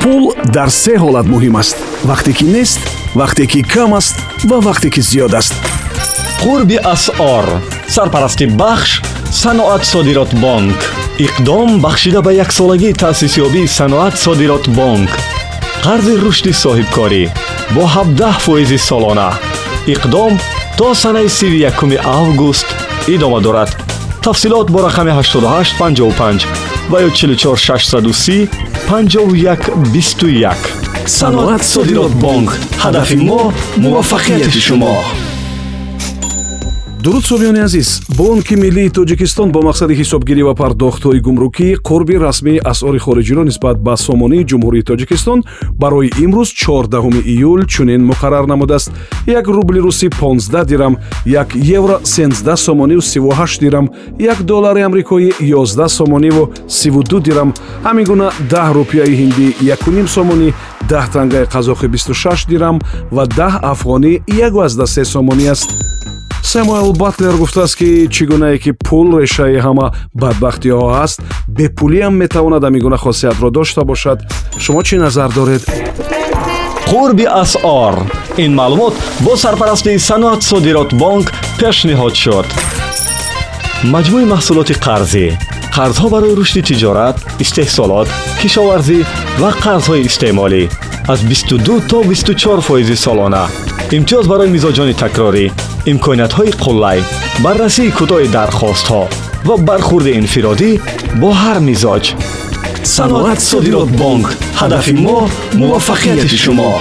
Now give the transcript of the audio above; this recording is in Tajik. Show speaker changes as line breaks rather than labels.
пул дар се ҳолат муҳим аст. Вақте ки нест вақте ки кам аст ва вақте ки зиёд аст.
Қурби асъор сарпарасти бахш саноат содирот бонк. Иқдом бахшида ба яксолагии таъсисёбии саноат содирот бонк. Қарзи рушди соҳибкорӣ бо 17 фоизи солона. Иқдом то санаи 31 август идома дорад. Тафсилот бо рақами 8855 ва ё 44630 5121
саноат содирот бонк ҳадафи мо муваффақияти шумо дуруд собиёни азиз бонки миллии тоҷикистон бо мақсади ҳисобгирӣ ва пардохтҳои гумрукӣ қурби расмии асъори хориҷиро нисбат ба сомонии ҷумҳурии тоҷикистон барои имрӯз 14 июл чунин муқаррар намудааст. Як рубли русӣ 15 дирам як евро 13 сомониву 38 дирам як доллари амрикоӣ 11 сомониву 32 дирам. Ҳамин гуна 10 рупияи ҳиндӣ 1 сомонӣ 10 тангаи қазоқи 26 дирам ва 10 афғонӣ 1 сомонӣ аст самуэл батлер гуфтааст ки чӣ гунае ки пул решаи ҳама бадбахтиҳо ҳаст бепулиам метавонад ҳамин гуна хосиятро дошта бошад. Шумо чӣ назар доред?
Қурби асъор. Ин маълумот бо сарпарастии саноат содирот бонк пешниҳод шуд. Маҷмӯи маҳсулоти қарзӣ. Қарзҳо барои рушди тиҷорат истеҳсолот кишоварзӣ ва қарзҳои истеъмолӣ. Аз 22 то 24 фоизи солона имтиёз барои мизоҷони такрорӣ имкониятҳои қуллай баррасии кӯтоҳи дархостҳо ва бархурди инфиродӣ бо ҳар мизоҷ.
Саноат содирот бонк ҳадафи мо муваффақияти шумо